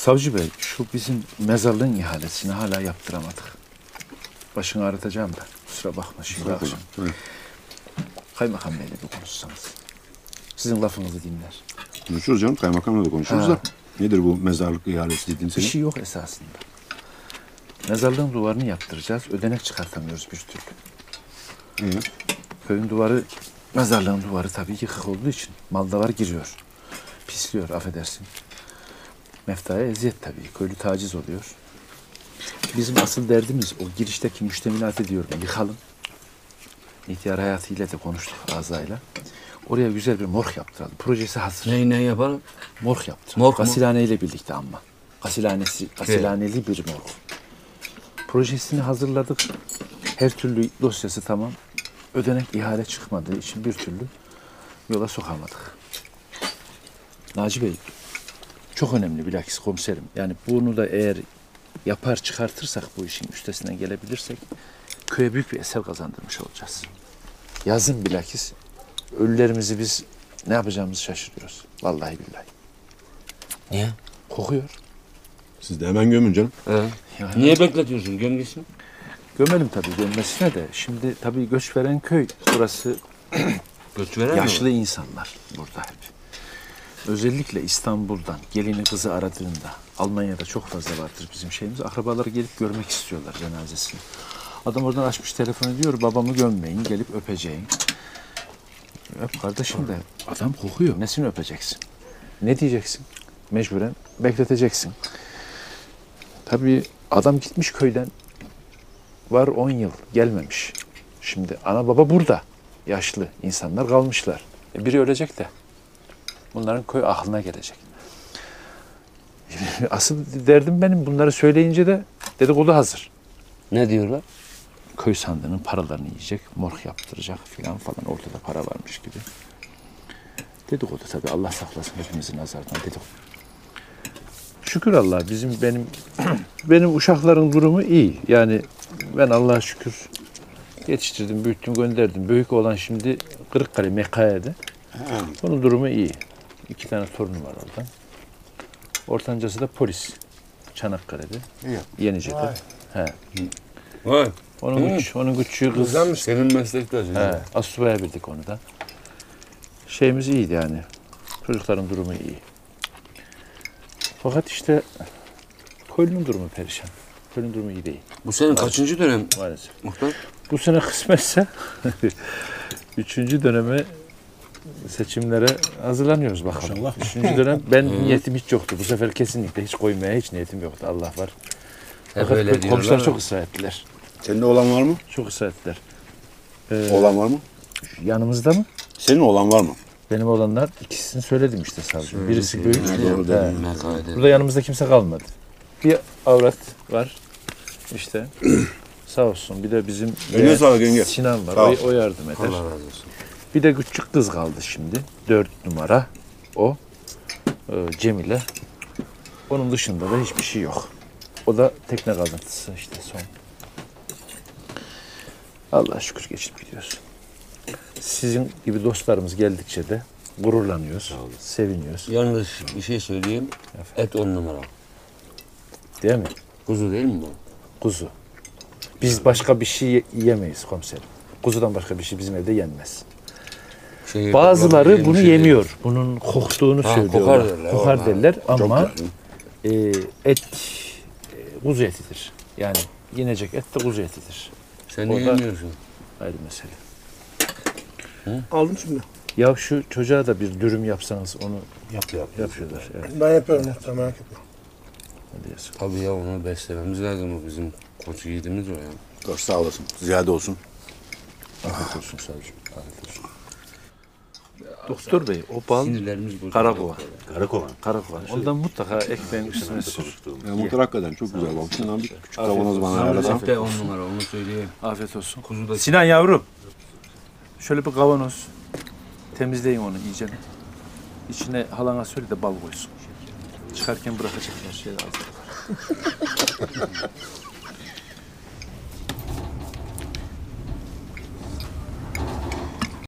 Savcı Bey, şu bizim mezarlığın ihalesini hala yaptıramadık. Başını ağrıtacağım da. Kusura bakma şimdi akşam. Buyurun. Kaymakam Bey'le bir konuşsanız. Sizin lafınızı dinler. Konuşuruz canım. Kaymakamla da konuşuruz Ha. da. Nedir bu mezarlık ihalesi dediğin Bir senin? şey yok esasında. Mezarlığın duvarını yaptıracağız. Ödenek çıkartamıyoruz bir türlü. İyi. Köyün duvarı, mezarlığın duvarı tabii yıkık olduğu için maldavar giriyor. Pisliyor, affedersin. Meftaya eziyet tabii. Köylü taciz oluyor. Bizim asıl derdimiz o girişteki müştemilatı diyorum yıkalım. İhtiyar hayatıyla de konuştuk Azay'la. Oraya güzel bir morg yaptıralım. Projesi hazır. Neyi ne yapalım? Morg yaptıralım. Morg mu? Gasilhane ile birlikte ama. Gasilhanesi, gasilhaneli bir morg. Projesini hazırladık. Her türlü dosyası tamam. Ödenek ihale çıkmadığı için bir türlü yola sokamadık. Naci Bey, çok önemli bilakis komiserim. Yani bunu da eğer yapar çıkartırsak bu işin üstesinden gelebilirsek köye büyük bir eser kazandırmış olacağız. Yazın bilakis ölülerimizi biz ne yapacağımızı şaşırıyoruz. Vallahi billahi. Niye? Kokuyor. Siz de hemen gömün canım. Ee, Yani niye bekletiyorsun gömgesini? Gömelim tabii gömmesine de. Şimdi tabii göç veren köy burası Göç veren yaşlı mi? insanlar burada hep. Özellikle İstanbul'dan gelini kızı aradığında Almanya'da çok fazla vardır bizim şeyimiz. Akrabaları gelip görmek istiyorlar cenazesini. Adam oradan açmış telefonu diyor babamı gömmeyin gelip öpeceğim. Öp kardeşim de adam kokuyor. Nesini öpeceksin? Ne diyeceksin? Mecburen bekleteceksin. Tabii adam gitmiş köyden var 10 yıl gelmemiş. Şimdi ana baba burada. Yaşlı insanlar kalmışlar. E biri ölecek de. Bunların köy aklına gelecek. Asıl derdim benim bunları söyleyince de dedikodu hazır. Ne diyorlar? Köy sandığının paralarını yiyecek, morg yaptıracak filan falan ortada para varmış gibi. Dedikodu tabii Allah saklasın hepimizin nazardan dedikodu. Şükür Allah bizim benim benim uşakların durumu iyi. Yani ben Allah'a şükür yetiştirdim, büyüttüm, gönderdim. Büyük olan şimdi Kırıkkale, Mekke'de. Onun durumu iyi. İki tane torunum var oradan. Ortancası da polis. Çanakkale'de. İyi. Yenice'de. He. Vay. Onun, küç, onun küçüğü kız. Güzelmiş. Senin meslektaşın. He, Asubaya bildik onu da. Şeyimiz iyiydi yani. Çocukların durumu iyi. Fakat işte köylünün durumu perişan. Köylünün durumu iyi değil Bu senin kaçıncı dönem maalesef. muhtar? Bu sene kısmetse üçüncü döneme seçimlere hazırlanıyoruz bakalım. İnşallah. Üçüncü dönem ben niyetim hiç yoktu. Bu sefer kesinlikle hiç koymaya hiç niyetim yoktu. Allah var. Hep Fakat öyle diyorlar. komşular çok ısrar ettiler. Senin olan var mı? Çok ısrar ettiler. Ee, Olan var mı? yanımızda mı? Senin olan var mı? Benim olanlar ikisini söyledim işte savcı. Birisi büyük. Doğru. Burada yanımızda kimse kalmadı. Bir avrat var işte. Sağ olsun. Bir de bizim. Sinan var. Sağ. O, o yardım eder. Allah razı olsun. Bir de küçük kız kaldı şimdi. Dört numara. O. Ee, Cemile. Onun dışında da hiçbir şey yok. O da tekne kalıntısı işte son. Allah'a şükür geçip gidiyoruz. Sizin gibi dostlarımız geldikçe de gururlanıyoruz, seviniyoruz. Yalnız bir şey söyleyeyim. Et on numara. Değil mi? Kuzu değil mi bu? Kuzu. Biz başka bir şey ye- yiyemeyiz komiserim. Kuzudan başka bir şey bizim evde yenmez. Şey, Bazıları bunu şey değil. yemiyor. Bunun koktuğunu Ha, söylüyorlar. kokar derler, Kokar derler ama e, et e, kuzu etidir. Yani yenecek et de kuzu etidir. Sen Orada- niye yemiyorsun? Ayrı mesele. Aldım şimdi. Ya şu çocuğa da bir dürüm yapsanız onu yap, yap yapıyorlar. Evet. Ben yapıyorum muhtar merak etme. Tabii ya onu beslememiz lazım. O bizim koçu yiğidimiz o ya. Dur sağ olasın. Ziyade olsun. Afiyet olsun savcım. Afiyet olsun. Doktor bey o bal Sinirlerimiz bozuldu. Karakova. Karakova. Karakovan. Ondan mutlaka ekmeğin üstüne sür. Ya muhtar hakikaten çok güzel bak. Şundan bir küçük kavanoz bana ayarlasan. Et de on numara onu söyleyeyim. Afiyet olsun. Kuzu da Sinan yavrum. Şöyle bir kavanoz. Temizleyin onu iyice. İçine halana söyle de bal koysun. Çıkarken bırakacaklar şeyler az.